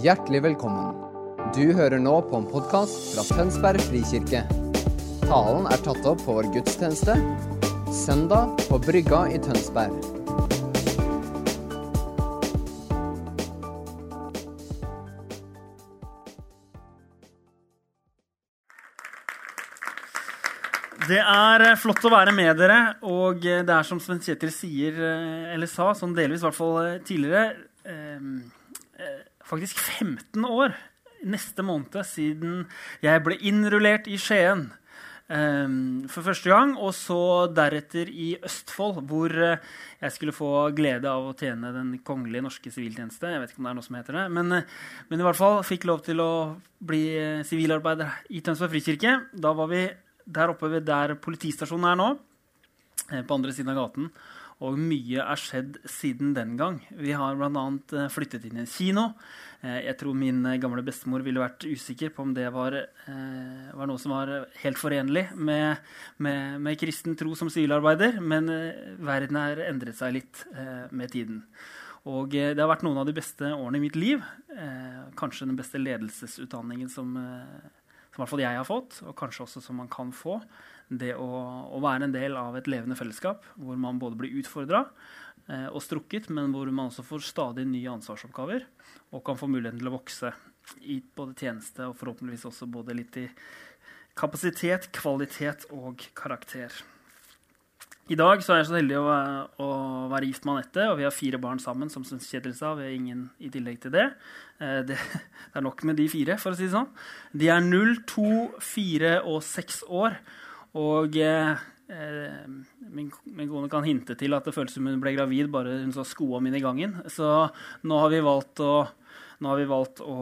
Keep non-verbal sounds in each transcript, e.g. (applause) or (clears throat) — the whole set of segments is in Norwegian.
Hjertelig velkommen. Du hører nå på en podkast fra Tønsberg frikirke. Talen er tatt opp på vår gudstjeneste søndag på Brygga i Tønsberg. Det er eh, flott å være med dere. Og eh, det er som Sven Kjetil sier, eh, eller sa, sånn delvis i hvert fall tidligere eh, Faktisk 15 år neste måned siden jeg ble innrullert i Skien eh, for første gang. Og så deretter i Østfold, hvor jeg skulle få glede av å tjene Den kongelige norske siviltjeneste. Jeg vet ikke om det er noe som heter det, men, men i hvert fall fikk lov til å bli sivilarbeider i Tønsberg frikirke. Da var vi der oppe ved der politistasjonen er nå, eh, på andre siden av gaten. Og mye er skjedd siden den gang. Vi har bl.a. flyttet inn i en kino. Eh, jeg tror min gamle bestemor ville vært usikker på om det var, eh, var noe som var helt forenlig med, med, med kristen tro som sivilarbeider, men verden har endret seg litt med tiden. Og det har vært noen av de beste årene i mitt liv. Kanskje den beste ledelsesutdanningen som som hvert fall jeg har fått, og kanskje også som man kan få. Det å, å være en del av et levende fellesskap hvor man både blir utfordra eh, og strukket, men hvor man også får stadig nye ansvarsoppgaver og kan få muligheten til å vokse i både tjeneste og forhåpentligvis også både litt i kapasitet, kvalitet og karakter. I dag så er jeg så heldig å, å være gift med Anette, og vi har fire barn sammen. som Kjetil sa, vi har ingen i tillegg til det. Eh, det. det. er nok med de fire, for å si det sånn. De er null, to, fire og seks år. Og eh, eh, min, min, kone kan hinte til at det føles som hun ble gravid bare hun så skoa mine i gangen. Så nå har vi valgt å, nå har vi valgt å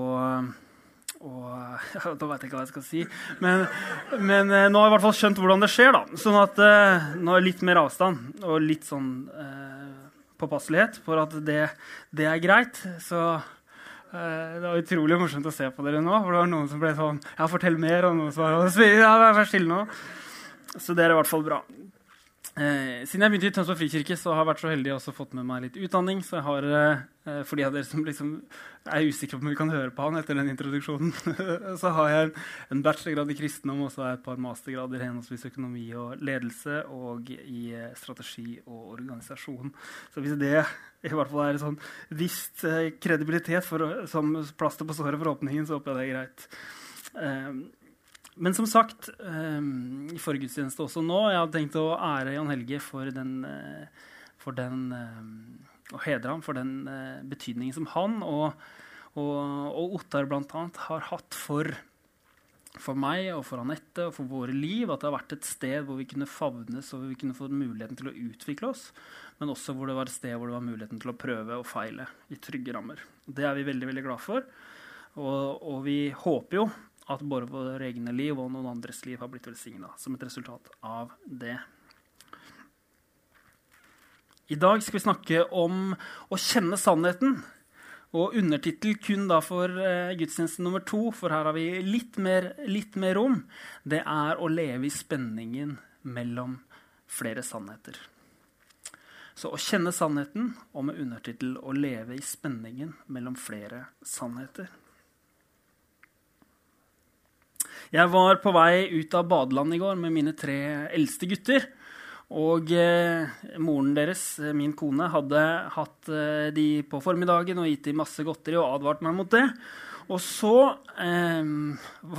og (laughs) Da veit jeg ikke hva jeg skal si. Men, men eh, nå har jeg i hvert fall skjønt hvordan det skjer. da. Sånn at eh, nå er litt mer avstand og litt sånn eh, påpasselighet for at det, det, er greit. Så eh, det var utrolig morsomt å se på dere nå. For det var noen som ble sånn Ja, fortell mer. Og noen som var ja, vær stille nå. Så det er i hvert fall bra. Eh, siden jeg begynte i Tønsberg frikirke, så har jeg vært så heldig å fått med meg litt utdanning. Så jeg har, eh, for de av dere som liksom er usikre på om vi kan høre på han etter den introduksjonen, (laughs) så har jeg en bachelorgrad i kristendom og så har jeg et par mastergrader i henholdsvis økonomi og ledelse og i eh, strategi og organisasjon. Så hvis det i hvert fall er en sånn visst eh, kredibilitet for, som plaster på såret for åpningen, så håper jeg det er greit. Eh, men som sagt, um, i forrige gudstjeneste også nå, jeg hadde tenkt å ære Jan Helge for den, uh, for den Og hedre ham for den uh, betydningen som han og, og, og Ottar bl.a. har hatt for, for meg og for Anette og for våre liv. At det har vært et sted hvor vi kunne favnes og vi kunne få muligheten til å utvikle oss. Men også hvor det var et sted hvor det var muligheten til å prøve og feile i trygge rammer. Det er vi veldig veldig glad for. Og, og vi håper jo at både våre egne liv og noen andres liv har blitt velsigna som et resultat av det. I dag skal vi snakke om å kjenne sannheten. Og undertittel kun da for eh, gudstjeneste nummer to, for her har vi litt mer, litt mer rom, det er å leve i spenningen mellom flere sannheter. Så å kjenne sannheten, og med undertittel å leve i spenningen mellom flere sannheter. Jeg var på vei ut av badeland i går med mine tre eldste gutter. Og eh, moren deres, eh, min kone, hadde hatt eh, de på formiddagen og gitt dem masse godteri og advart meg mot det. Og så eh,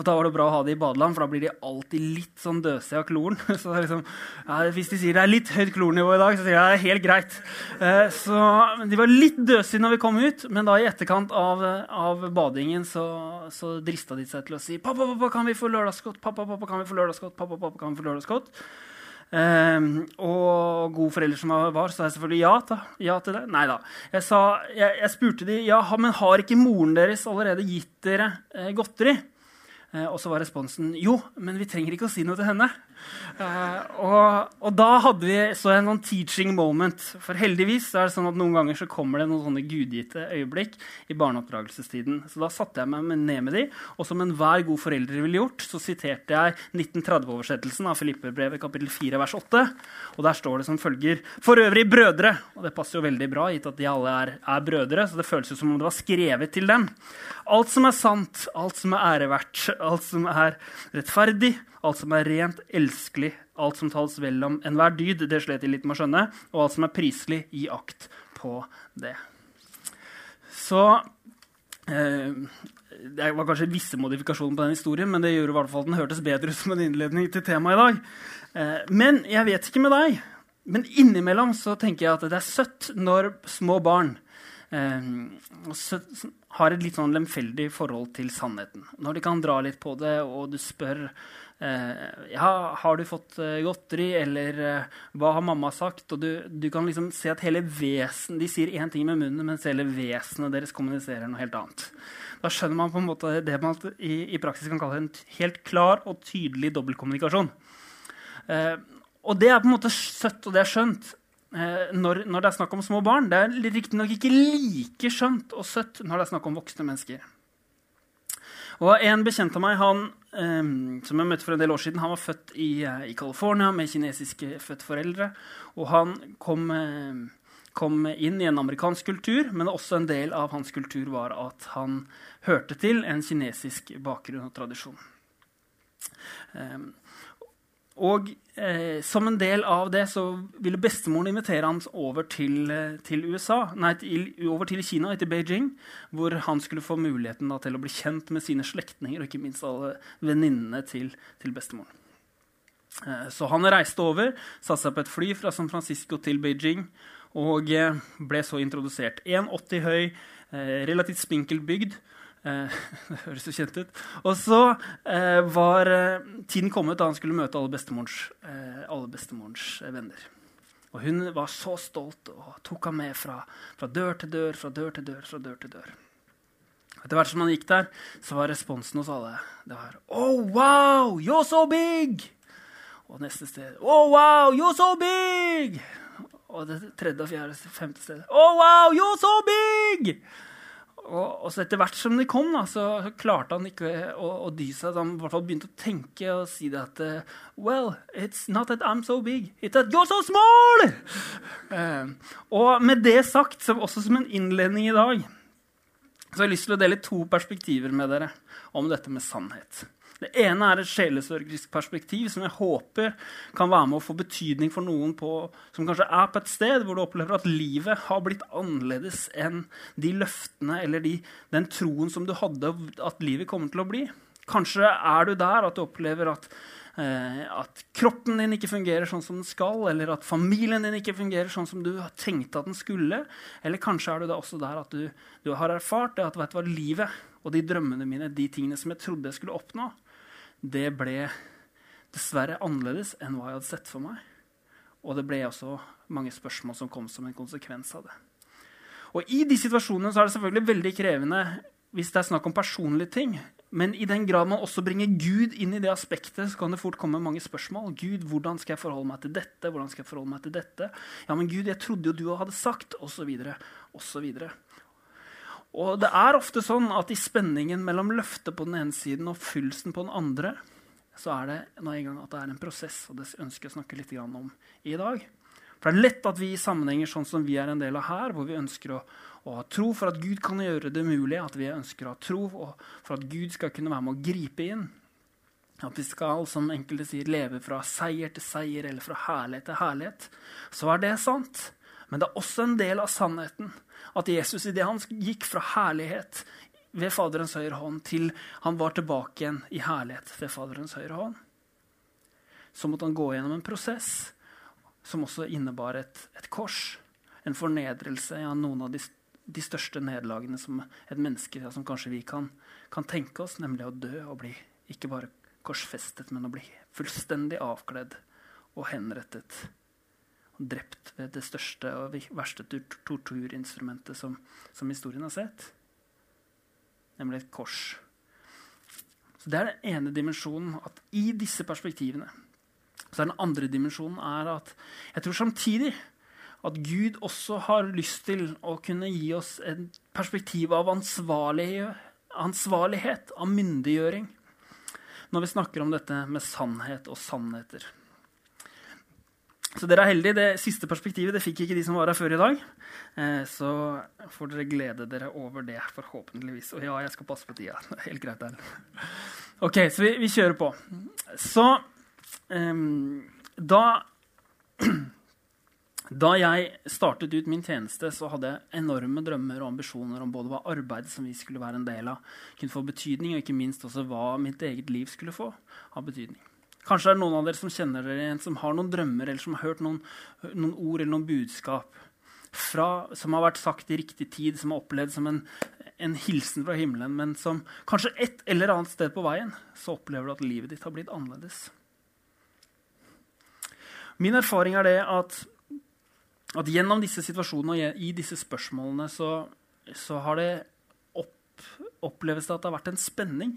Da var det bra å ha det i badeland, for da blir de alltid litt sånn døse av kloren. (laughs) Så liksom, ja, Hvis de sier det er litt høyt klornivå i dag, så sier jeg det er helt greit. Eh, så De var litt døse når vi kom ut, men da i etterkant av, av badingen så, så drista de seg til å si 'Pappa, pappa, kan vi få lørdagsgodt?' 'Pappa, pappa, kan vi få lørdagsgodt?' Pappa, pappa, kan vi få lørdagsgodt? Um, og god forelder som jeg var, sa jeg selvfølgelig ja, ta, ja til det. Nei da. Jeg, sa, jeg, jeg, spurte de, ja, men har ikke moren deres allerede gitt dere eh, godteri. Eh, og så var responsen jo, men vi trenger ikke å si noe til henne. Uh, og, og, da hadde vi så en sånn teaching moment. For heldigvis er det sånn at noen ganger så kommer det noen sånne gudgitte øyeblikk i barneoppdragelsestiden. Så da satte jeg meg ned med de, og som enhver god forelder ville gjort, så siterte jeg 1930-oversettelsen av Filipperbrevet kapittel 4 vers 8. Og der står det som følger For øvrig brødre. Og det passer jo veldig bra, gitt at de alle er, er brødre, så det føles jo som om det var skrevet til dem. Alt som er sant, alt som er æreverdt, alt som er rettferdig, alt som er rent, elskelig, alt som tales vel om enhver dyd, det slet jeg litt med å skjønne, og alt som er priselig, gi akt på det. Så eh, Det var kanskje visse modifikasjoner på den historien, men det gjorde i hvert fall den hørtes bedre ut som en innledning til temaet i dag. Eh, men jeg vet ikke med deg. Men innimellom så tenker jeg at det er søtt når små barn eh, har et litt sånn lemfeldig forhold til sannheten. Når de kan dra litt på det, og du spør ja, har du fått eh, godteri, eller eh, hva har mamma sagt? Og du, du, kan liksom se at hele vesen, De sier én ting med munnen, mens hele vesenet deres kommuniserer noe helt annet. Da skjønner man på en måte det man i, i praksis kan kalle en helt klar og tydelig dobbeltkommunikasjon. Eh, og det er på en måte søtt, og det er skjønt. Eh, når, når, det er snakk om små barn. Det er riktignok ikke like skjønt og søtt når det er snakk om voksne mennesker. Og En bekjent av meg han, Um, som jeg møtte for en del år siden, han var født i, uh, i California med kinesiske født foreldre. Og han kom, uh, kom, inn i en amerikansk kultur, men også en del av hans kultur var at han hørte til en kinesisk bakgrunn og tradisjon. Eh, og eh, som en del av det så ville bestemoren invitere ham over til, eh, til, USA, nei, til, over til Kina, til Beijing, hvor han skulle få muligheten da, til å bli kjent med sine slektninger og ikke minst alle venninnene til, til bestemoren. Eh, så han reiste over, satte seg på et fly fra San Francisco til Beijing og eh, ble så introdusert. 1,80 høy, relativt spinkelt bygd. Eh, (laughs) det høres jo kjent ut. Og så eh, var eh, tiden kommet da han skulle møte alle bestemorens, alle bestemorens venner. Og hun var så stolt og tok ham med fra, fra, dør til dør, fra dør til dør, fra dør til dør. Etter hvert som han gikk der, så var responsen hos alle det var Oh, wow, you're so big! Og neste sted Oh, wow, you're so big! Og det tredje og fjerde femte stedet Oh, wow, you're so big! Og, og, etter hvert som de kom, da, så, klarte han ikke å, å dy seg. Han hvert fall begynte å tenke og si det at Well, it's not that I'm so big, it's that you're so small! Uh, og med det sagt, så, også som en innledning i dag, så har jeg lyst til å dele to perspektiver med dere om dette med sannhet. Det ene er et sjelesorgisk perspektiv som jeg håper kan være med å få betydning for noen på, som kanskje er på et sted hvor du opplever at livet har blitt annerledes enn de løftene eller de, den troen som du hadde at livet kommer til å bli. Kanskje er du der at du opplever at, eh, at kroppen din ikke fungerer sånn som den skal, eller at familien din ikke fungerer sånn som du tenkte at den skulle. Eller kanskje er du da også der at du, du har erfart at vet du hva, livet og de drømmene mine, de tingene som jeg trodde jeg skulle oppnå, det ble dessverre annerledes enn hva jeg hadde sett for meg. Og det ble også mange spørsmål som kom som en konsekvens av det. Og I de situasjonene så er det selvfølgelig veldig krevende hvis det er snakk om personlige ting. Men i den grad man også bringer Gud inn i det aspektet, så kan det fort komme mange spørsmål. Gud, hvordan skal jeg forholde meg til dette? Hvordan skal jeg forholde meg til dette? Ja, men Gud, jeg trodde jo du hadde sagt, Og så videre. Og så osv. Og det er ofte sånn at i spenningen mellom løftet på den ene siden og fyllelsen på den andre, så er det nå en gang at det er en prosess, og det ønsker jeg å snakke litt om i dag. For det er lett at vi i sammenhenger sånn som vi er en del av her, hvor vi ønsker å, å ha tro for at Gud kan gjøre det mulig, at vi ønsker å ha tro for at Gud skal kunne være med å gripe inn. At vi skal, som enkelte sier, leve fra seier til seier eller fra herlighet til herlighet. Så er det sant. Men det er også en del av sannheten at Jesus idet han gikk fra herlighet ved Faderens høyre hånd til han var tilbake igjen i herlighet ved Faderens høyre hånd, så måtte han gå gjennom en prosess som også innebar et, et kors. En fornedrelse. Ja, noen av de, de største nederlagene som et menneske ja, som kanskje vi kan, kan, tenke oss, nemlig å dø og bli ikke bare korsfestet, men å bli fullstendig avkledd og henrettet drept ved det største og verste torturinstrumentet som, som historien har sett, nemlig et kors. Så Det er den ene dimensjonen. At i disse perspektivene Så er den andre dimensjonen er at jeg tror samtidig at Gud også har lyst til å kunne gi oss et perspektiv av ansvarlighet, av myndiggjøring, når vi snakker om dette med sannhet og sannheter. Så dere er heldige. Det siste perspektivet det fikk ikke de som var her før i dag. Eh, så får dere glede dere over det, forhåpentligvis. Og ja, jeg skal passe på tida. (laughs) Helt greit. Der. Ok, så vi, vi kjører på. Så um, da (clears throat) da jeg startet ut min tjeneste, så hadde jeg enorme drømmer og ambisjoner om både hva arbeidet som vi skulle være en del av, kunne få betydning, og ikke minst også hva mitt eget liv skulle få av betydning. Kanskje det er noen av dere som kjenner dere igjen, som har noen drømmer eller som har hørt noen, noen ord eller noen budskap fra, som har vært sagt i riktig tid, som har opplevd som en, en hilsen fra himmelen, men som kanskje et eller annet sted på veien så opplever du at livet ditt har blitt annerledes. Min erfaring er det at at gjennom disse situasjonene og i disse spørsmålene så, så har det opp, oppleves det at det har vært en spenning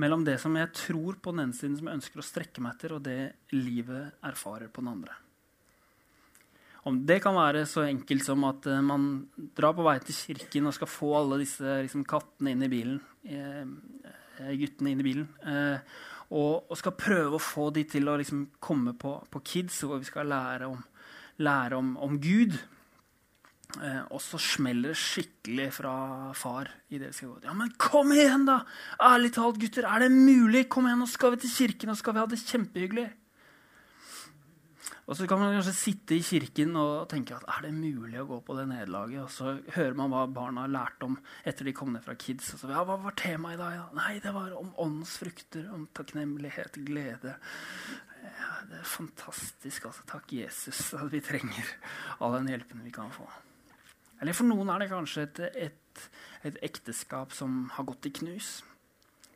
mellom det som jeg tror på den ene siden som jeg ønsker å strekke meg etter, og det livet erfarer på den andre. Om det kan være så enkelt som at uh, man drar på vei til kirken og skal få alle disse liksom, kattene inn i bilen, uh, guttene inn i bilen, og, skal prøve å få de til å liksom, komme på, på Kids, hvor vi skal lære om lære om, om Gud. Eh, og så smeller det skikkelig fra far. i det skal gå. Ja, men kom igjen, da! Ærlig talt, gutter, er det mulig? Kom igjen, Nå skal vi til kirken og skal vi ha det kjempehyggelig. Og så kan man kanskje sitte i kirken og tenke at er det mulig å gå på det nederlaget? Og så hører man hva barna har lært om etter de kom ned fra Kids. Og så, ja, hva var temaet i dag? Ja? Nei, det var om åndsfrukter, om takknemlighet, glede. Ja, det er fantastisk. altså Takk, Jesus, at vi trenger all den hjelpen vi kan få. Eller for noen er det kanskje et, et, et ekteskap som har gått i knus.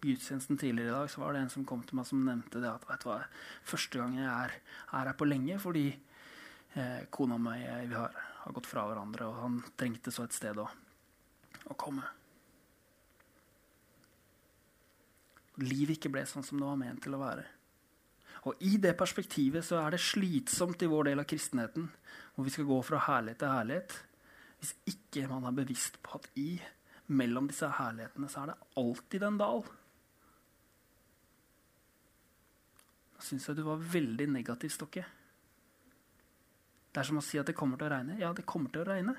I gudstjenesten tidligere i dag så var det en som kom til meg som nevnte det at vet du hva, første gang jeg er, er her på lenge fordi eh, kona og meg vi har, har, gått fra hverandre, og han trengte så et sted å, å komme. Livet ikke ble sånn som det var ment til å være. Og I det perspektivet så er det slitsomt i vår del av kristenheten, hvor vi skal gå fra herlighet til herlighet, hvis ikke man er bevisst på at i mellom disse herlighetene så er det alltid en dal. Nå syns jeg du var veldig negativ, Stokke. Det er som å si at det kommer til å regne. Ja, det kommer til å regne.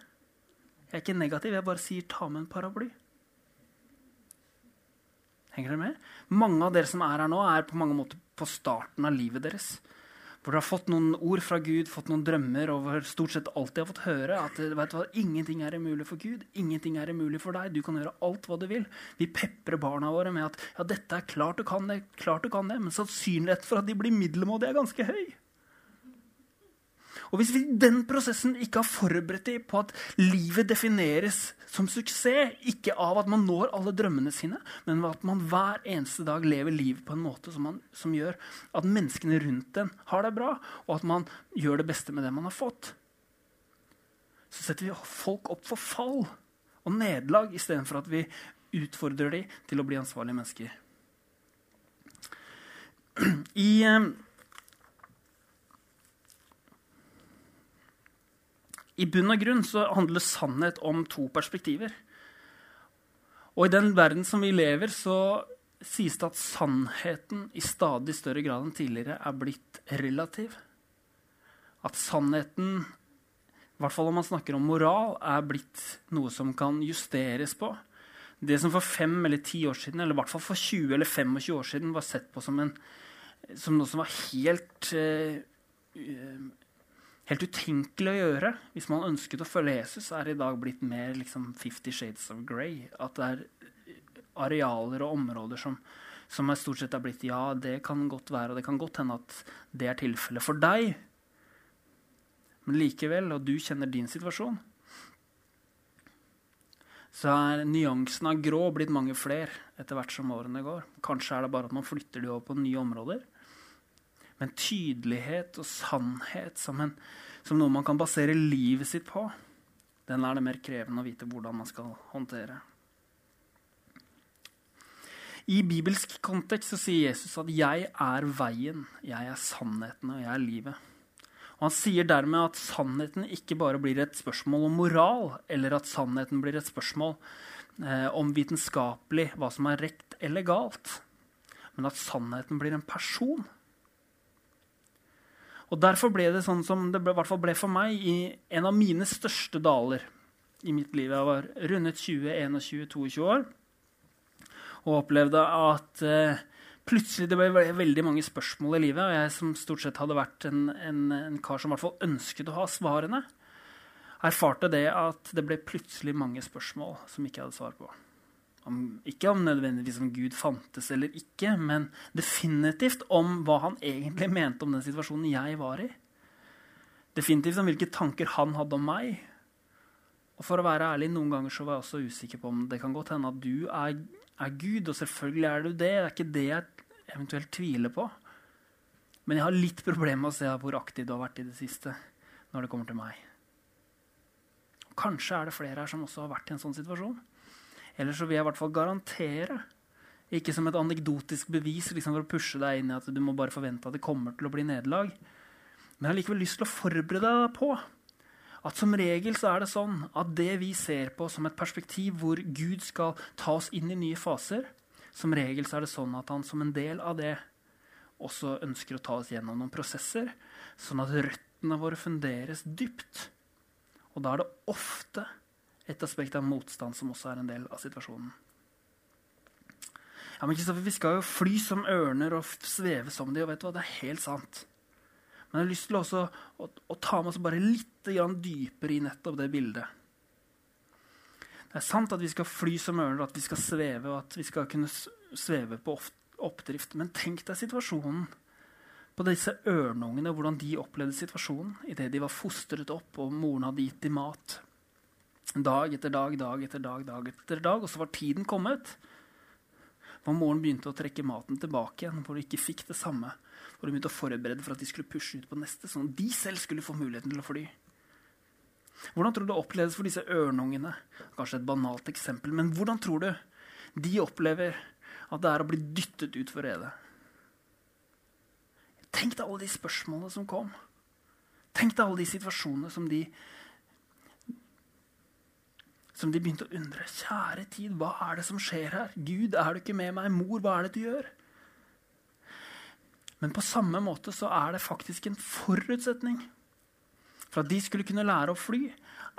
Jeg er ikke negativ, jeg bare sier ta med en paraply. Henger dere med? Mange av dere som er her nå, er på mange måter på starten av livet deres. Hvor du har fått noen ord fra Gud, fått noen drømmer, og hvor stort sett alltid har fått høre at vet du hva, ingenting er umulig for Gud. Ingenting er umulig for deg. Du kan gjøre alt hva du vil. Vi peprer barna våre med at ja, dette er klart du kan det, klart du kan det, men sannsynligheten for at de blir middelmådige, er ganske høy. Og hvis vi i den prosessen ikke har forberedt dem på at livet defineres som suksess, ikke av at man når alle drømmene sine, men ved at man hver eneste dag lever livet på en måte som, man, som gjør at menneskene rundt en har det bra, og at man gjør det beste med det man har fått, så setter vi folk opp for fall og nederlag istedenfor at vi utfordrer dem til å bli ansvarlige mennesker. (clears throat) I I bunn og grunn så handler sannhet om to perspektiver. Og i den verden som vi lever, så sies det at sannheten i stadig større grad enn tidligere er blitt relativ. At sannheten, i hvert fall om man snakker om moral, er blitt noe som kan justeres på. Det som for fem eller ti år siden, eller i hvert fall for 20 eller 25 år siden var sett på som, en, som noe som var helt uh, helt utenkelig å gjøre hvis man ønsket å følge Jesus, er i dag blitt mer liksom Fifty Shades of Grey. At det er arealer og områder som, som er stort sett er blitt Ja, det kan godt være, og det kan godt hende at det er tilfellet for deg. Men likevel, og du kjenner din situasjon, så er nyansene av grå blitt mange flere etter hvert som årene går. Kanskje er det bare at man flytter de over på nye områder. Men tydelighet og sannhet som, en, som noe man kan basere livet sitt på, den er det mer krevende å vite hvordan man skal håndtere. I bibelsk kontekst så sier Jesus at 'jeg er veien, jeg er sannheten og jeg er livet'. Og Han sier dermed at sannheten ikke bare blir et spørsmål om moral, eller at sannheten blir et spørsmål eh, om vitenskapelig hva som er rett eller galt, men at sannheten blir en person. Og Derfor ble det sånn som det ble, i hvert fall ble for meg i en av mine største daler i mitt liv. Jeg var rundet 20, 21, 22 år og opplevde at eh, plutselig det ble veldig mange spørsmål i livet. Og jeg som stort sett hadde vært en, en, en kar som i hvert fall ønsket å ha svarene, erfarte det at det ble plutselig mange spørsmål som ikke jeg hadde svar på. Om, ikke om nødvendigvis om Gud fantes eller ikke, men definitivt om hva han egentlig mente om den situasjonen jeg var i. Definitivt om hvilke tanker han hadde om meg. Og for å være ærlig, noen ganger så var jeg også usikker på om det kan godt hende at du er er Gud, og selvfølgelig er du det. Det er ikke det jeg eventuelt tviler på. Men jeg har litt problemer med å se hvor aktiv du har vært i det siste når det kommer til meg. Kanskje er det flere her som også har vært i en sånn situasjon. Eller så vil jeg i hvert fall garantere, ikke som et anekdotisk bevis liksom for å pushe deg inn i at du må bare forvente at det kommer til å bli nederlag, men jeg har likevel lyst til å forberede deg på at som regel så er det sånn at det vi ser på som et perspektiv hvor Gud skal ta oss inn i nye faser, som regel så er det sånn at han som en del av det også ønsker å ta oss gjennom noen prosesser, sånn at røttene våre funderes dypt. Og da er det ofte et aspekt av motstand som også er en del av situasjonen. Ja, men Vi skal jo fly som ørner og sveve som de, og vet du hva, det er helt sant. Men jeg har lyst til også å, å ta med oss bare litt dypere i nettopp det bildet. Det er sant at vi skal fly som ørner, at vi skal sveve, og at vi skal kunne sveve på oppdrift. Men tenk deg situasjonen på disse ørneungene, hvordan de opplevde situasjonen idet de var fostret opp og moren hadde gitt dem mat. Dag etter dag, dag etter dag, dag etter dag. Og så var tiden kommet. Hvor moren begynte å trekke maten tilbake igjen, hvor de ikke fikk det samme. Hvor de begynte å forberede for at de skulle pushe ut på neste, sånn at de selv skulle få muligheten til å fly. Hvordan tror du det oppleves for disse ørnungene? Kanskje et banalt eksempel, men hvordan tror du de opplever at det er å bli dyttet ut for redet? Tenk deg alle de spørsmålene som kom. Tenk deg alle de situasjonene som de som de begynte å undre. Kjære tid, hva er det som skjer her? Gud, er du ikke med meg? Mor, hva er det du gjør? Men på samme måte så er det faktisk en forutsetning for at de skulle kunne lære å fly,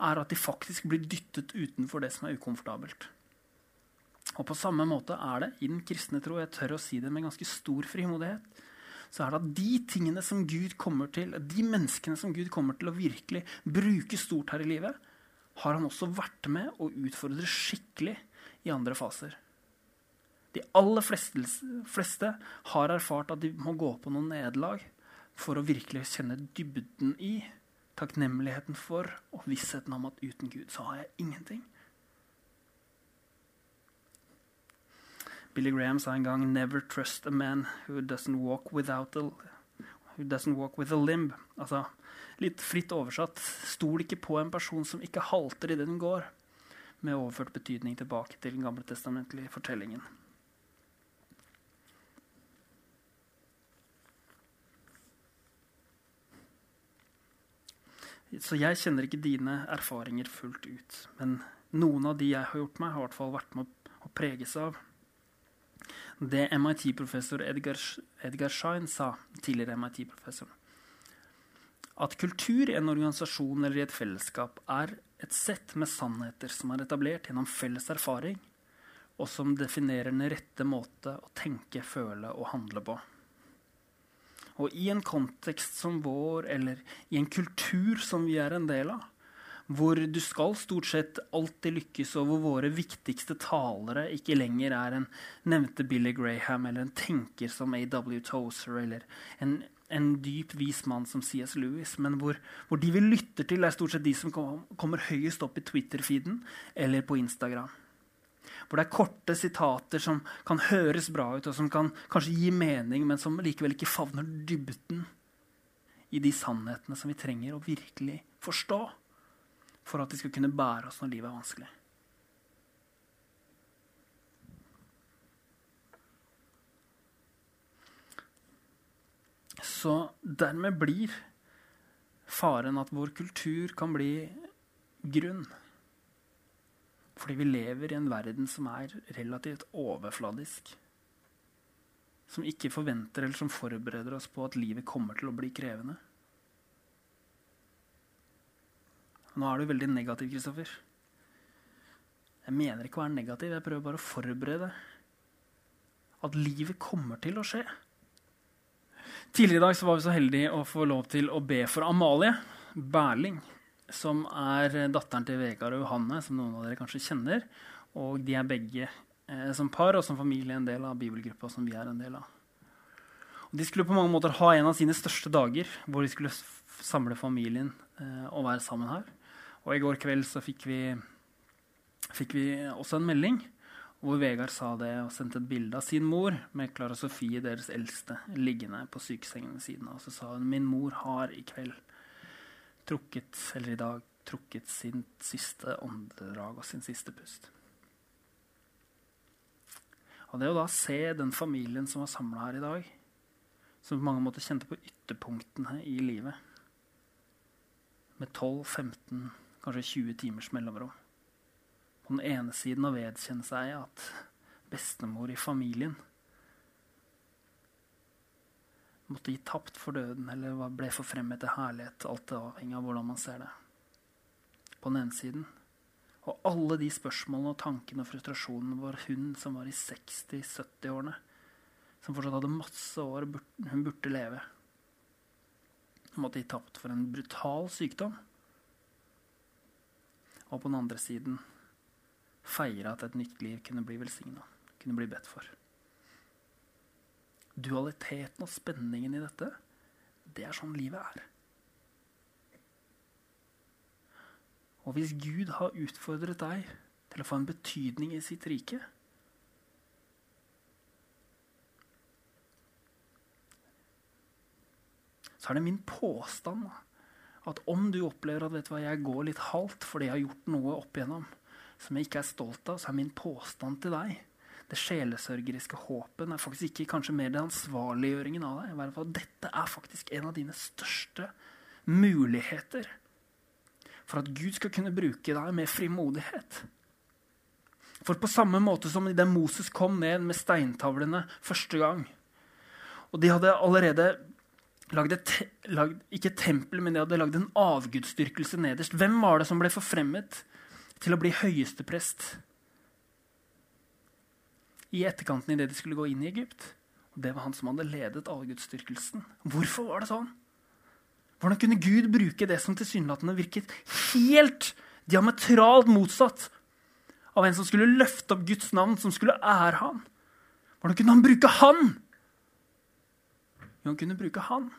er at de faktisk blir dyttet utenfor det som er ukomfortabelt. Og på samme måte er det i den kristne tro, jeg tør å si det med ganske stor frimodighet, så er det at de tingene som Gud kommer til, de menneskene som Gud kommer til å virkelig bruke stort her i livet, har han også vært med å utfordre skikkelig i andre faser. De aller fleste, fleste har erfart at de må gå på noen nederlag for å virkelig kjenne dybden i, takknemligheten for og vissheten om at uten Gud så har jeg ingenting. Billy Graham sa en gang 'Never trust a man who doesn't walk a, who doesn't walk with a limb'. Altså, litt fritt oversatt, stol ikke på en person som ikke halter idet den går, med overført betydning tilbake til den gamle testamentlige fortellingen. Så jeg kjenner ikke dine erfaringer fullt ut. Men noen av de jeg har gjort meg, har i hvert fall vært med å preges av det MIT-professor Edgar, Edgar Schein sa, tidligere MIT-professor. At kultur i en organisasjon eller i et fellesskap er et sett med sannheter som er etablert gjennom felles erfaring, og som definerer den rette måte å tenke, føle og handle på. Og i en kontekst som vår, eller i en kultur som vi er en del av, hvor du skal stort sett alltid lykkes, og hvor våre viktigste talere ikke lenger er en nevnte Billy Graham eller en tenker som A.W. Tozer eller en, en dyp, vis mann som C.S. Lewis, men hvor, hvor, de vi lytter til, er stort sett de som kommer høyest opp i Twitter-feeden eller på Instagram. Hvor det er korte sitater som kan høres bra ut, og som kan kanskje gi mening, men som likevel ikke favner dybden i de sannhetene som vi trenger å virkelig forstå for at de skal kunne bære oss når livet er vanskelig. Så dermed blir faren at vår kultur kan bli grunn. Fordi vi lever i en verden som er relativt overfladisk. Som ikke forventer eller som forbereder oss på at livet kommer til å bli krevende. Nå er du veldig negativ, Kristoffer. Jeg mener ikke å være negativ, jeg prøver bare å forberede at livet kommer til å skje. Tidligere i dag var vi så heldige å få lov til å be for Amalie Berling, som er datteren til Vegard og Johanne, som noen av dere kanskje kjenner. Og de er begge eh, som par og som familie en del av bibelgruppa som vi er en del av. Og de skulle på mange måter ha en av sine største dager, hvor de skulle samle familien eh, og være sammen her. Og i går kveld så fikk vi, fikk vi også en melding hvor Vegard sa det og sendte et bilde av sin mor med Klara Sofie, deres eldste, liggende på sykesengen ved siden av. Så sa hun min mor har i kveld trukket, eller i dag, trukket sin siste åndedrag og sin siste pust. Og det å da se den familien som var samla her i dag, som på mange måter kjente på ytterpunktene i livet, med 12-15, kanskje 20 timers mellomrom på den ene siden å vedkjenne seg at bestemor i familien måtte gi tapt for døden eller ble forfremmet til herlighet. Alt avhengig av hvordan man ser det. På den ene siden. Og alle de spørsmålene og tankene og frustrasjonene var hun som var i 60-70-årene, som fortsatt hadde masse år hun burde leve, hun måtte gi tapt for en brutal sykdom. Og på den andre siden feire at et nytt liv kunne bli velsigna, kunne bli bedt for. Dualiteten og spenningen i dette, det er sånn livet er. Og hvis Gud har utfordret deg til å få en betydning i sitt rike Så er det min påstand at om du opplever at vet du hva, jeg går litt halvt fordi jeg har gjort noe opp igjennom, som jeg ikke er stolt av, så er min påstand til deg det sjelesørgeriske håpet er faktisk ikke kanskje mer den ansvarliggjøringen av deg. I hvert fall, dette er faktisk en av dine største muligheter for at Gud skal kunne bruke deg med frimodighet. For på samme måte som idet Moses kom ned med steintavlene første gang Og de hadde allerede lagd et, lagd, ikke tempel, men de hadde lagd en avgudsdyrkelse nederst. Hvem var det som ble forfremmet til å bli høyesteprest i etterkanten idet de skulle gå inn i Egypt. Og det var han som hadde ledet allgudsdyrkelsen. Hvorfor var det sånn? Hvordan kunne Gud bruke det som tilsynelatende virket helt diametralt motsatt av en som skulle løfte opp Guds navn, som skulle ære han? Hvordan kunne han bruke han? Jo, han kunne bruke han.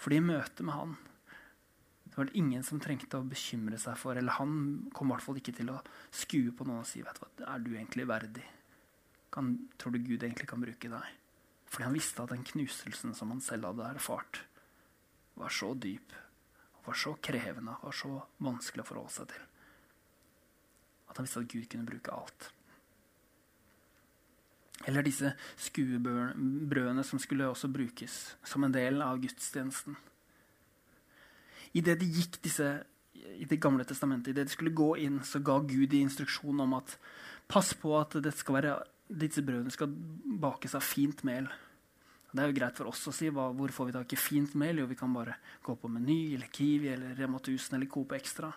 Fordi i møte med han det var det ingen som trengte å bekymre seg for, eller han kom i hvert fall ikke til å skue på noen og si vet du hva, er du egentlig verdig? Kan, tror du Gud egentlig kan bruke deg? Fordi han visste at den knuselsen som han selv hadde erfart, var så dyp, var så krevende, var så vanskelig å forholde seg til. At han visste at Gud kunne bruke alt. Eller disse skuebrødene som skulle også brukes som en del av gudstjenesten. Idet de gikk disse i Det gamle testamentet, idet de skulle gå inn, så ga Gud de instruksjon om at pass på at være, disse brødene skal bakes av fint mel. Det er jo greit for oss å si hva, hvor får vi tak i fint mel. Jo, vi kan bare gå på Meny eller Kiwi eller Rema 1000 eller Coop Extra.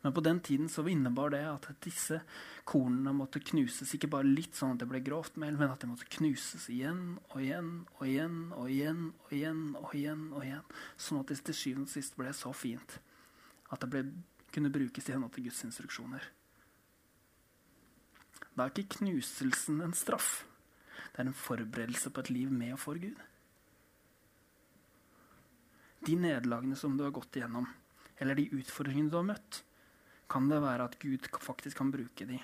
Men på den tiden så innebar det at disse kornene måtte knuses ikke bare litt sånn at det ble grovt mel, men at det måtte knuses igjen og igjen og igjen og igjen og igjen. og igjen og igjen, Sånn at det til syvende og sist ble så fint at det ble, kunne brukes i henhold til Guds instruksjoner. Da er ikke knuselsen en straff. Det er en forberedelse på et liv med og for Gud. De nederlagene som du har gått igjennom, eller de utfordringene du har møtt, kan det være at Gud faktisk kan bruke de,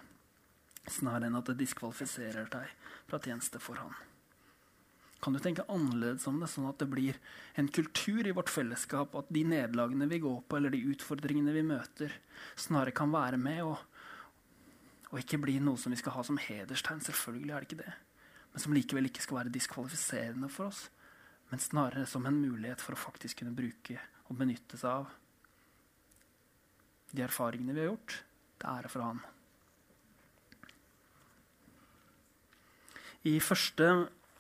snarere enn at det diskvalifiserer deg fra tjeneste for Han. Kan du tenke annerledes om det, sånn at det blir en kultur i vårt fellesskap at de nederlagene vi går på, eller de utfordringene vi møter, snarere kan være med og, og ikke bli noe som vi skal ha som hederstegn? Selvfølgelig er det ikke det. Men som likevel ikke skal være diskvalifiserende for oss, men snarere som en mulighet for å faktisk kunne bruke og benytte seg av de erfaringene vi har gjort, til ære for Han. I første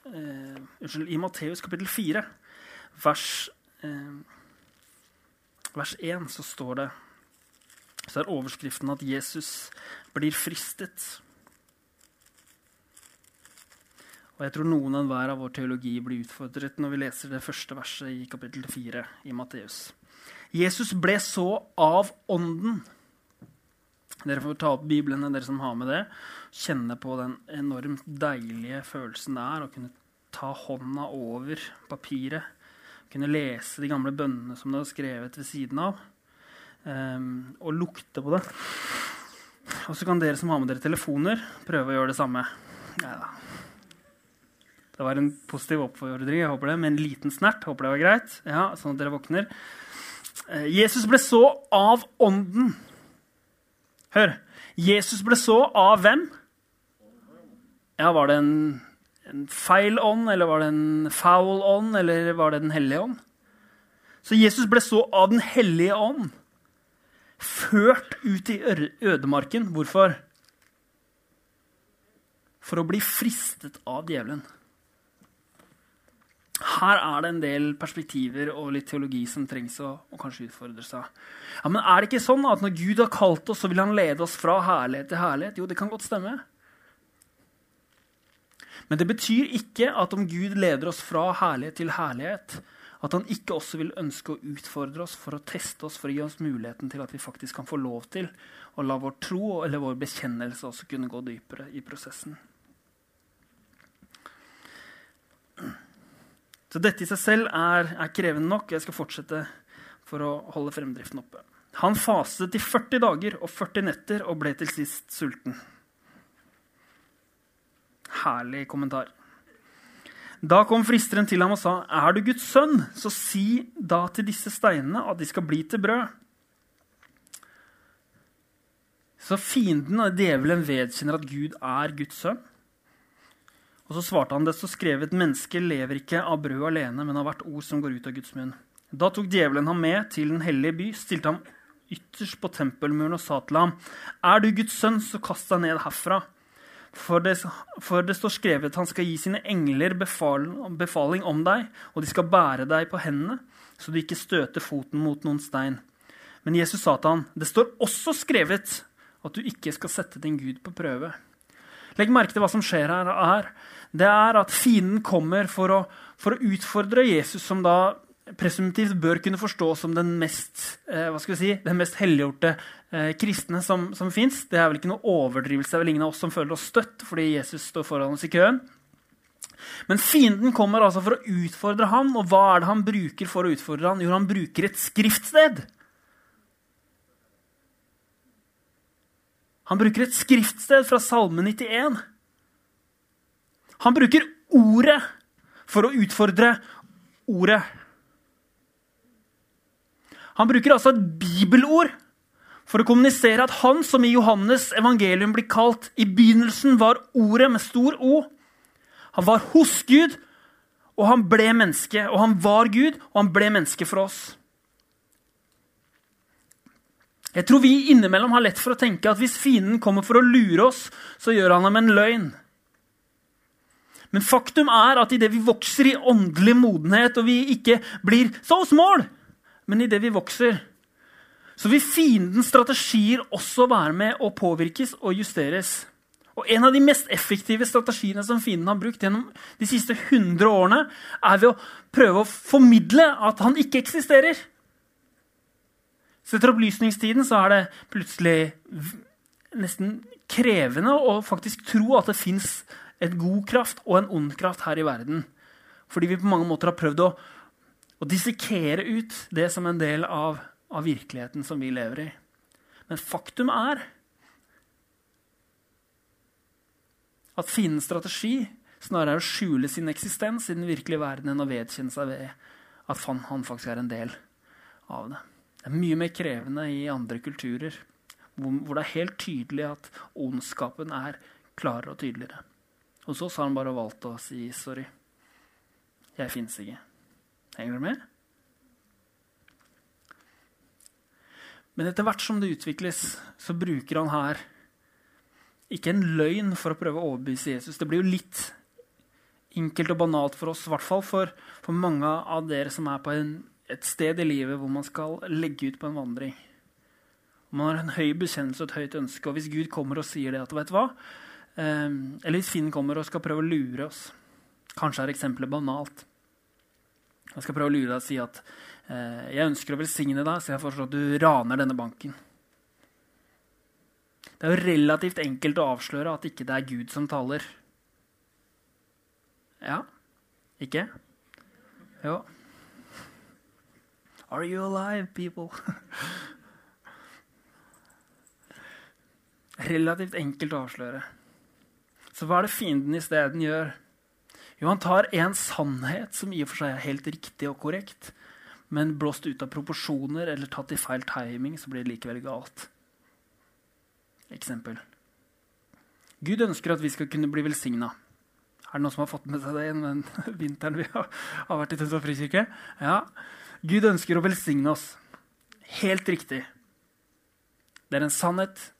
eh, Unnskyld, i Matteus kapittel 4, vers, eh, vers 1, så står det Så er overskriften at Jesus blir fristet. Og jeg tror noen og hver av vår teologi blir utfordret når vi leser det første verset i kapittel 4 i Matteus. Jesus ble så av Ånden. Dere får ta opp Biblene, dere som har med det. Kjenne på den enormt deilige følelsen det er å kunne ta hånda over papiret. Kunne lese de gamle bønnene som det var skrevet ved siden av. Um, og lukte på det. Og så kan dere som har med dere telefoner, prøve å gjøre det samme. Neida. Det var en positiv oppfordring jeg håper det, med en liten snert. Håper det var greit. Ja, sånn at dere våkner. Eh, Jesus ble så av Ånden. Hør. Jesus ble så av hvem? Ja, Var det en, en feil ånd, eller var det en foul ånd, eller var det Den hellige ånd? Så Jesus ble så av Den hellige ånd ført ut i ødemarken. Hvorfor? For å bli fristet av djevelen. Her er det en del perspektiver og litt teologi som trengs å, å kanskje utfordre seg. Ja, men er det ikke sånn at når Gud har kalt oss, så vil han lede oss fra herlighet til herlighet? Jo, det kan godt stemme. Men det betyr ikke at om Gud leder oss fra herlighet til herlighet, at han ikke også vil ønske å utfordre oss for å teste oss, for å gi oss muligheten til at vi faktisk kan få lov til å la vår tro eller vår bekjennelse også kunne gå dypere i prosessen. Så dette i seg selv er, er, krevende nok. Jeg skal fortsette for å holde fremdriften oppe. Han fastet i 40 dager og 40 netter og ble til sist sulten. Herlig kommentar. Da kom fristeren til ham og sa, 'Er du Guds sønn, så si da til disse steinene at de skal bli til brød.' Så fienden og djevelen vedkjenner at Gud er Guds sønn. Og så svarte han det så skrevet mennesket lever ikke av brød alene, men av hvert ord som går ut av Guds munn. Da tok djevelen ham med til den hellige by, stilte ham ytterst på tempelmuren og sa til ham, Er du Guds sønn, så kast deg ned herfra. For det, for det står skrevet, han skal gi sine engler befaling, befaling om deg, og de skal bære deg på hendene, så du ikke støter foten mot noen stein. Men Jesus sa til han, det står også skrevet at du ikke skal sette din Gud på prøve. Legg merke til hva som skjer her. Det er at fienden kommer for å, for å utfordre Jesus, som da presumptivt bør kunne forstås som den mest, eh, si, den mest helliggjorte eh, kristne som, som fins. Det er vel ikke noe overdrivelse. Det er vel ingen av oss som føler oss støtt fordi Jesus står foran oss i køen. Men fienden kommer altså for å utfordre ham, og hva er det han bruker for å utfordre ham? Jo, han bruker et skriftsted. Han bruker et skriftsted fra Salme 91. Han bruker ordet for å utfordre ordet. Han bruker altså et bibelord for å kommunisere at han som i Johannes evangelium blir kalt i begynnelsen, var ordet med stor O. Han var hos Gud, og han ble menneske. Og han var Gud, og han ble menneske for oss. Jeg tror vi innimellom har lett for å tenke at hvis fienden kommer for å lure oss, så gjør han ham en løgn. Men faktum er at idet vi vokser i åndelig modenhet, og vi ikke blir så small, men idet vi vokser, så vil fiendens strategier også være med å påvirkes og justeres. Og En av de mest effektive strategiene som fienden har brukt gjennom de siste 100 årene, er ved å prøve å formidle at han ikke eksisterer. Så etter opplysningstiden så er det plutselig nesten krevende å faktisk tro at det fins en god kraft og en ond kraft her i verden. Fordi vi på mange måter har prøvd å, å dissekere ut det som en del av, av virkeligheten som vi lever i. Men faktum er at fiendens strategi snarere er å skjule sin eksistens i den virkelige verden enn å vedkjenne seg ved at han, faktisk er en del av det. Det er mye mer krevende i andre kulturer, hvor det er helt tydelig at ondskapen er klarere og tydeligere. Hos oss har han bare valgt å si 'sorry, jeg fins ikke'. Henger dere med? Men etter hvert som det utvikles, så bruker han her ikke en løgn for å prøve å overbevise Jesus. Det blir jo litt enkelt og banalt for oss, i hvert fall for, for mange av dere som er på en, et sted i livet hvor man skal legge ut på en vandring. Man har en høy bekjennelse og et høyt ønske. Og hvis Gud kommer og sier det at vet du hva? Eh, eller hvis Finn kommer og skal prøve å lure oss Kanskje er eksempelet banalt. Jeg skal prøve å lure deg og si at eh, jeg ønsker å velsigne deg, så jeg foreslår at du raner denne banken. Det er jo relativt enkelt å avsløre at ikke det er Gud som taler. Ja? Ikke? Jo. Are you alive, people? (laughs) relativt enkelt å avsløre. Så hva er det fienden isteden gjør? Jo, han tar en sannhet som i og for seg er helt riktig og korrekt, men blåst ut av proporsjoner eller tatt i feil timing, så blir det likevel galt. Eksempel. Gud ønsker at vi skal kunne bli velsigna. Er det noen som har fått med seg det den (laughs) vinteren vi har, har vært i Tønsberg frikirke? Ja. Gud ønsker å velsigne oss. Helt riktig. Det er en sannhet,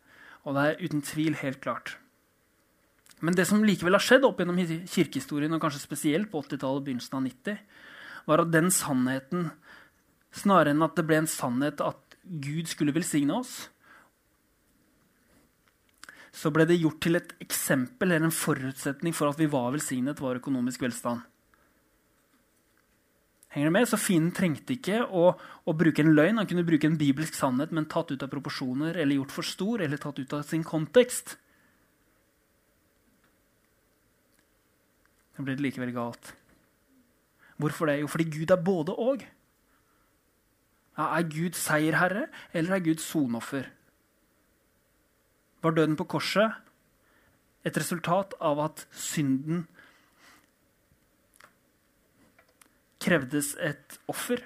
og det er uten tvil helt klart. Men det som likevel har skjedd opp gjennom kirkehistorien, og kanskje spesielt på 80-tallet og begynnelsen av 90, var at den sannheten, snarere enn at det ble en sannhet at Gud skulle velsigne oss, så ble det gjort til et eksempel eller en forutsetning for at vi var velsignet, var økonomisk velstand. Henger det med? Så fienden trengte ikke å, å, bruke en løgn. Han kunne bruke en bibelsk sannhet, men tatt ut av proporsjoner eller gjort for stor eller tatt ut av sin kontekst. Da blir det likevel galt. Hvorfor det? Jo, fordi Gud er både og. Er Gud seierherre, eller er Gud sonoffer? Var døden på korset et resultat av at synden krevdes et offer?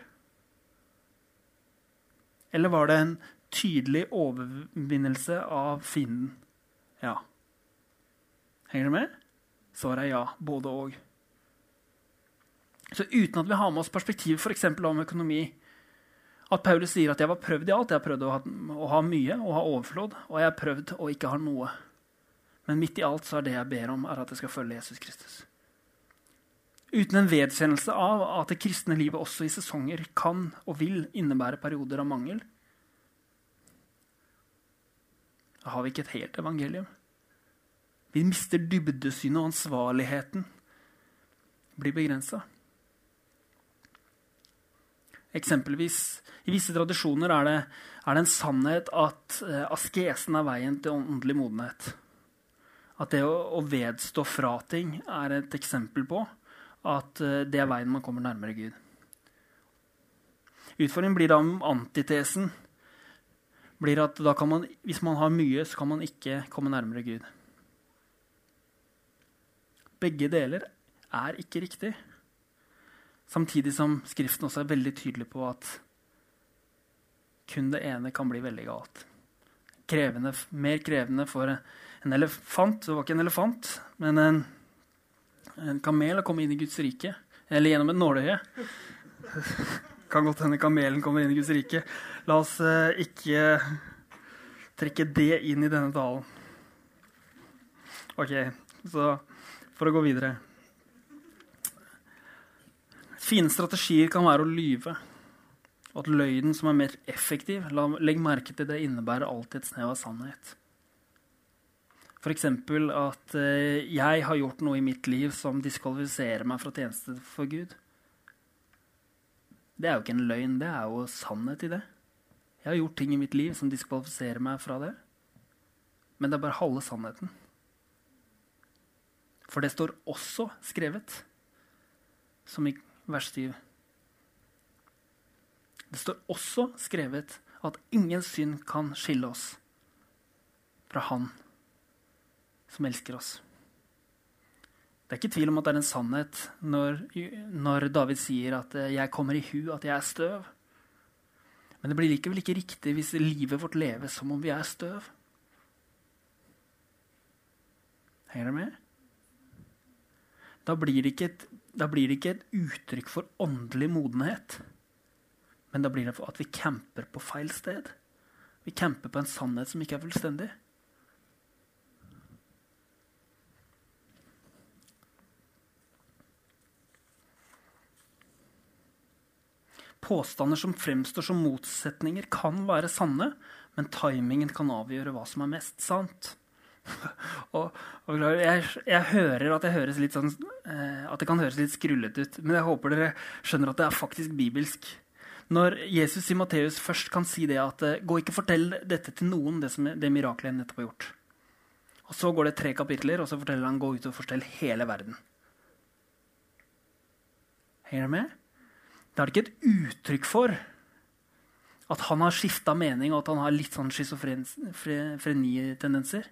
Eller var det en tydelig overvinnelse av fienden? Ja. Henger du med? Svaret er ja. Både og. Så uten at vi har med oss perspektivet f.eks. om økonomi At Paulus sier at 'jeg var prøvd i alt'. Jeg har prøvd å ha, å ha mye og ha overflod, og jeg har prøvd å ikke ha noe. Men midt i alt så er det jeg ber om, er at jeg skal følge Jesus Kristus. Uten en vedkjennelse av at det kristne livet også i sesonger kan og vil innebære perioder av mangel, da har vi ikke et helt evangelium. Vi mister dybdesynet, og ansvarligheten blir begrensa. Eksempelvis, I visse tradisjoner er det, er det en sannhet at eh, askesen er veien til åndelig modenhet. At det å, å, vedstå fra ting er et eksempel på at eh, det er veien man kommer nærmere Gud. Utfordringen blir da om antitesen blir at man, hvis man har mye, så kan man ikke komme nærmere Gud. Begge deler er ikke riktig. Samtidig som Skriften også er veldig tydelig på at kun det ene kan bli veldig galt. Krevende, mer krevende for en elefant Det var ikke en elefant, men en, en kamel å komme inn i Guds rike. Eller gjennom et nåløye. (laughs) kan godt hende kamelen kommer inn i Guds rike. La oss uh, ikke trekke det inn i denne talen. Ok, så for å gå videre. Fine strategier kan være å lyve. Og at løgnen som er mer effektiv, legg merke til det, innebærer alltid et snev av sannhet. F.eks. at eh, jeg har gjort noe i mitt liv som diskvalifiserer meg fra tjeneste for Gud. Det er jo ikke en løgn, det er jo sannhet i det. Jeg har gjort ting i mitt liv som diskvalifiserer meg fra det. Men det er bare halve sannheten. For det står også skrevet, som i vers 7. Det står også skrevet at ingen synd kan skille oss fra Han som elsker oss. Det er ikke tvil om at det er en sannhet når, når David sier at eh, 'jeg kommer i hu at jeg er støv'. Men det blir likevel ikke riktig hvis livet vårt leves som om vi er støv. Henger dere med? Da blir det ikke et det ikke et uttrykk for åndelig modenhet. Men da blir det for at vi camper på feil sted. Vi camper på en sannhet som ikke er fullstendig. Påstander som fremstår som motsetninger, kan være sanne, men timingen kan avgjøre hva som er mest sant. (laughs) og, og jeg, jeg, hører at, jeg sånn, eh, at det kan høres litt skrullete ut, men jeg håper dere skjønner at det er faktisk bibelsk. Når Jesus i Matteus først kan si det at eh, 'gå ikke fortell dette til noen', det, som, det miraklet jeg nettopp har gjort. Og Så går det tre kapitler, og så forteller han 'gå ut og fortell hele verden'. Henger dere med? Da er det ikke et uttrykk for at han har skifta mening, og at han har litt sånn schizofreni-tendenser.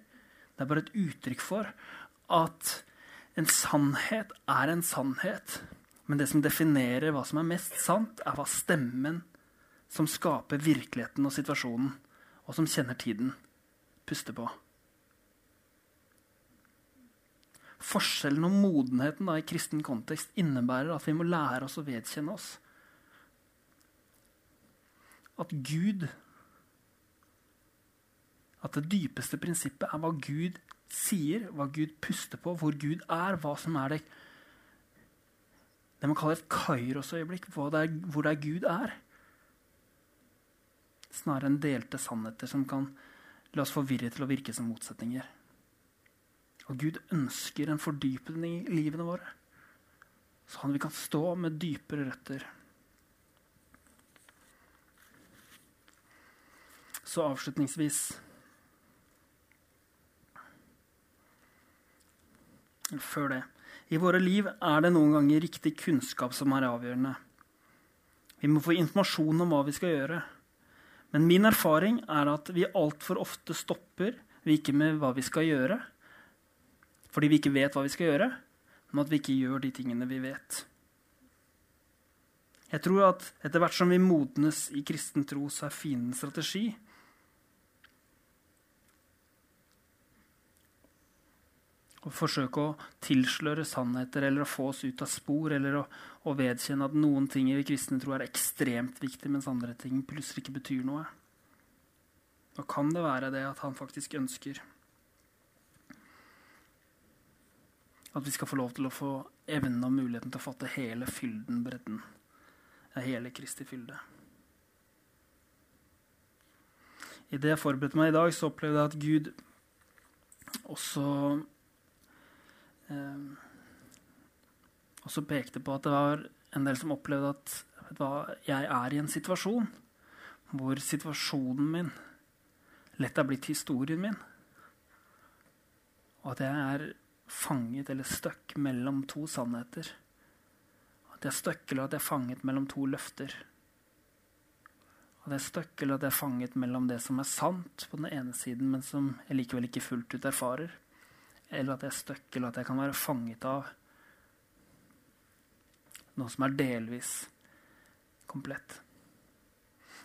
Det er bare et uttrykk for at en sannhet er en sannhet. Men det som definerer hva som er mest sant, er hva stemmen som skaper virkeligheten og situasjonen, og som kjenner tiden, puster på. Forskjellen og modenheten da, i kristen kontekst innebærer at vi må lære oss å vedkjenne oss at Gud At det dypeste prinsippet er hva Gud sier, hva Gud puster på, hvor Gud er, hva som er det det man kaller et kairos-øyeblikk, hvor det er Gud er. Snarere enn delte sannheter som kan la oss forvirre til å virke som motsetninger. Og Gud ønsker en fordypning i livene våre, sånn at vi kan stå med dypere røtter. Så avslutningsvis Før det. I våre liv er det noen ganger riktig kunnskap som er avgjørende. Vi må få informasjon om hva vi skal gjøre. Men min erfaring er at vi altfor ofte stopper vi ikke med hva vi skal gjøre, fordi vi ikke vet hva vi skal gjøre, men at vi ikke gjør de tingene vi vet. Jeg tror at etter hvert som vi modnes i kristen tro, så er fiendens strategi Å forsøke å tilsløre sannheter eller å få oss ut av spor eller å, å vedkjenne at noen ting i kristne tro er ekstremt viktig, mens andre ting plutselig ikke betyr noe. Da kan det være det at han faktisk ønsker at vi skal få lov til å få evnen og muligheten til å fatte hele fylden, bredden. Hele Kristi fylde. I det jeg forberedte meg i dag, så opplevde jeg at Gud også Ehm, og så pekte på at det var en del som opplevde at hva, jeg er i en situasjon hvor situasjonen min lett er blitt historien min. Og at jeg er fanget eller stuck mellom to sannheter. At jeg er stuck eller at jeg er fanget mellom to løfter. At jeg er stuck eller at jeg er fanget mellom det som er sant på den ene siden, men som jeg likevel ikke fullt ut erfarer eller at jeg er stuck, eller at jeg kan være fanget av noe som er delvis komplett.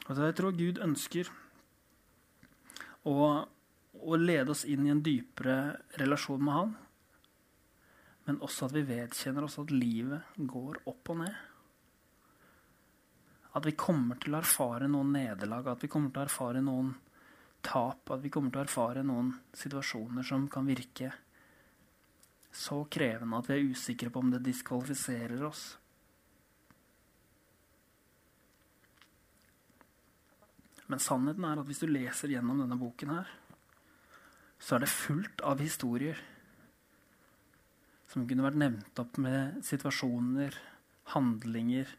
Og så jeg tror Gud ønsker å, å, lede oss inn i en dypere relasjon med Han, men også at vi vedkjenner oss at livet går opp og ned. At vi kommer til å erfare noen nederlag, at vi kommer til å erfare noen tap, at vi kommer til å erfare noen situasjoner som kan virke så krevende at vi er usikre på om det diskvalifiserer oss. Men sannheten er at hvis du leser gjennom denne boken her, så er det fullt av historier som kunne vært nevnt opp med situasjoner, handlinger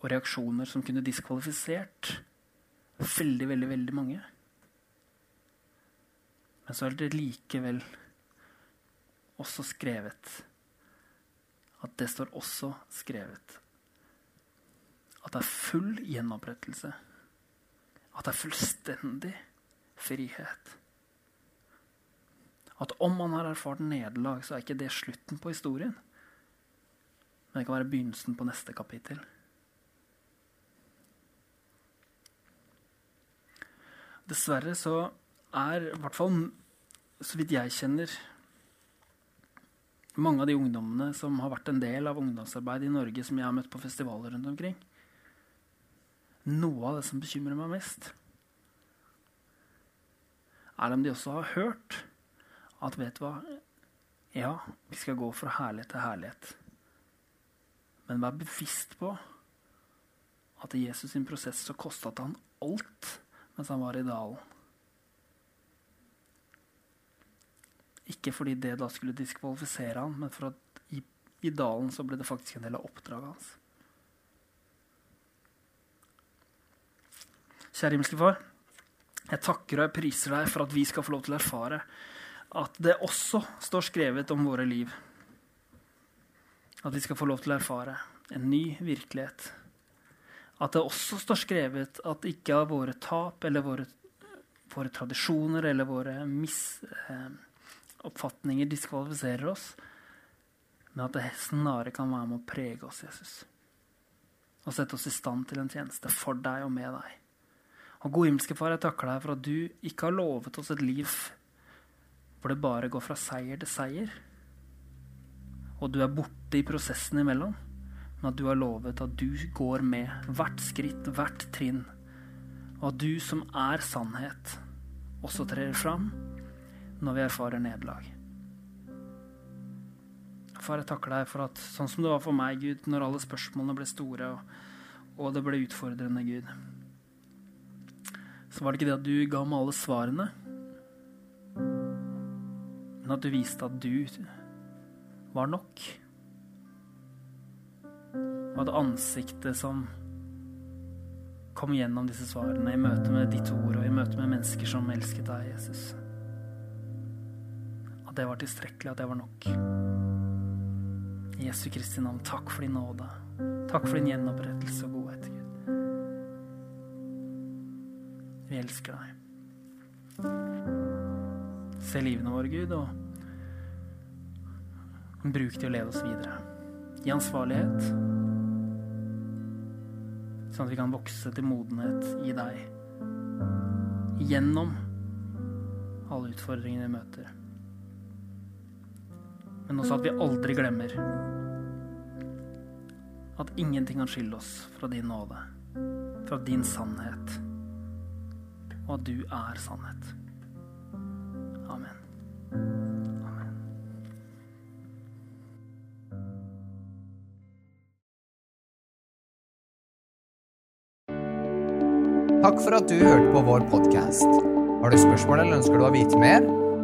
og reaksjoner som kunne diskvalifisert veldig, veldig, veldig mange. Men så er det likevel også skrevet at det står også skrevet at det er full gjenopprettelse. At det er fullstendig frihet. At om man har erfart nederlag, så er ikke det slutten på historien. Men det kan være begynnelsen på neste kapittel. Dessverre så er, i hvert fall så vidt jeg kjenner mange av de ungdommene som har vært en del av ungdomsarbeid i Norge, som jeg har møtt på festivaler rundt omkring. Noe av det som bekymrer meg mest, er om de også har hørt at vet du hva Ja, vi skal gå fra herlighet til herlighet. Men vær bevisst på at i Jesus sin prosess så kosta han alt mens han var i dalen. Ikke fordi det da skulle diskvalifisere han, men for at i, i dalen så ble det faktisk en del av oppdraget hans. Kjære himmelske Far. Jeg takker og jeg priser deg for at vi skal få lov til å erfare at det også står skrevet om våre liv. At vi skal få lov til å erfare en ny virkelighet. At det også står skrevet at ikke av våre tap eller våre, våre tradisjoner eller våre mis... eh, diskvalifiserer oss, men at det snarere kan være med å prege oss, Jesus. Og sette oss i stand til en tjeneste for deg og med deg. Og gode himmelske Far, jeg takker deg for at du ikke har lovet oss et liv hvor det bare går fra seier til seier, og du er borte i prosessen imellom, men at du har lovet at du går med hvert skritt, hvert trinn, og at du som er sannhet, også trer fram når vi erfarer nederlag. Far, jeg takker deg for at sånn som det var for meg, Gud, når alle spørsmålene ble store og, og det ble utfordrende, Gud så var det ikke det at du ga meg alle svarene, men at du viste at du var nok. Og at ansiktet som kom gjennom disse svarene i møte med ditt ord og i møte med mennesker som elsket deg, Jesus At det var tilstrekkelig, at det var nok. I Jesu Kristi navn, takk for din nåde. Takk for din gjenopprettelse og godhet. Gud. Vi elsker deg. Se livene våre, Gud, og bruk til å lede oss videre. I ansvarlighet, sånn at vi kan vokse til modenhet i deg. Gjennom alle utfordringene vi møter. Men også at vi aldri glemmer at ingenting kan skille oss fra din nåde, fra din sannhet og at du er sannhet. Amen. Takk for at du hørte på vår podkast. Har du spørsmål eller ønsker du å vite mer?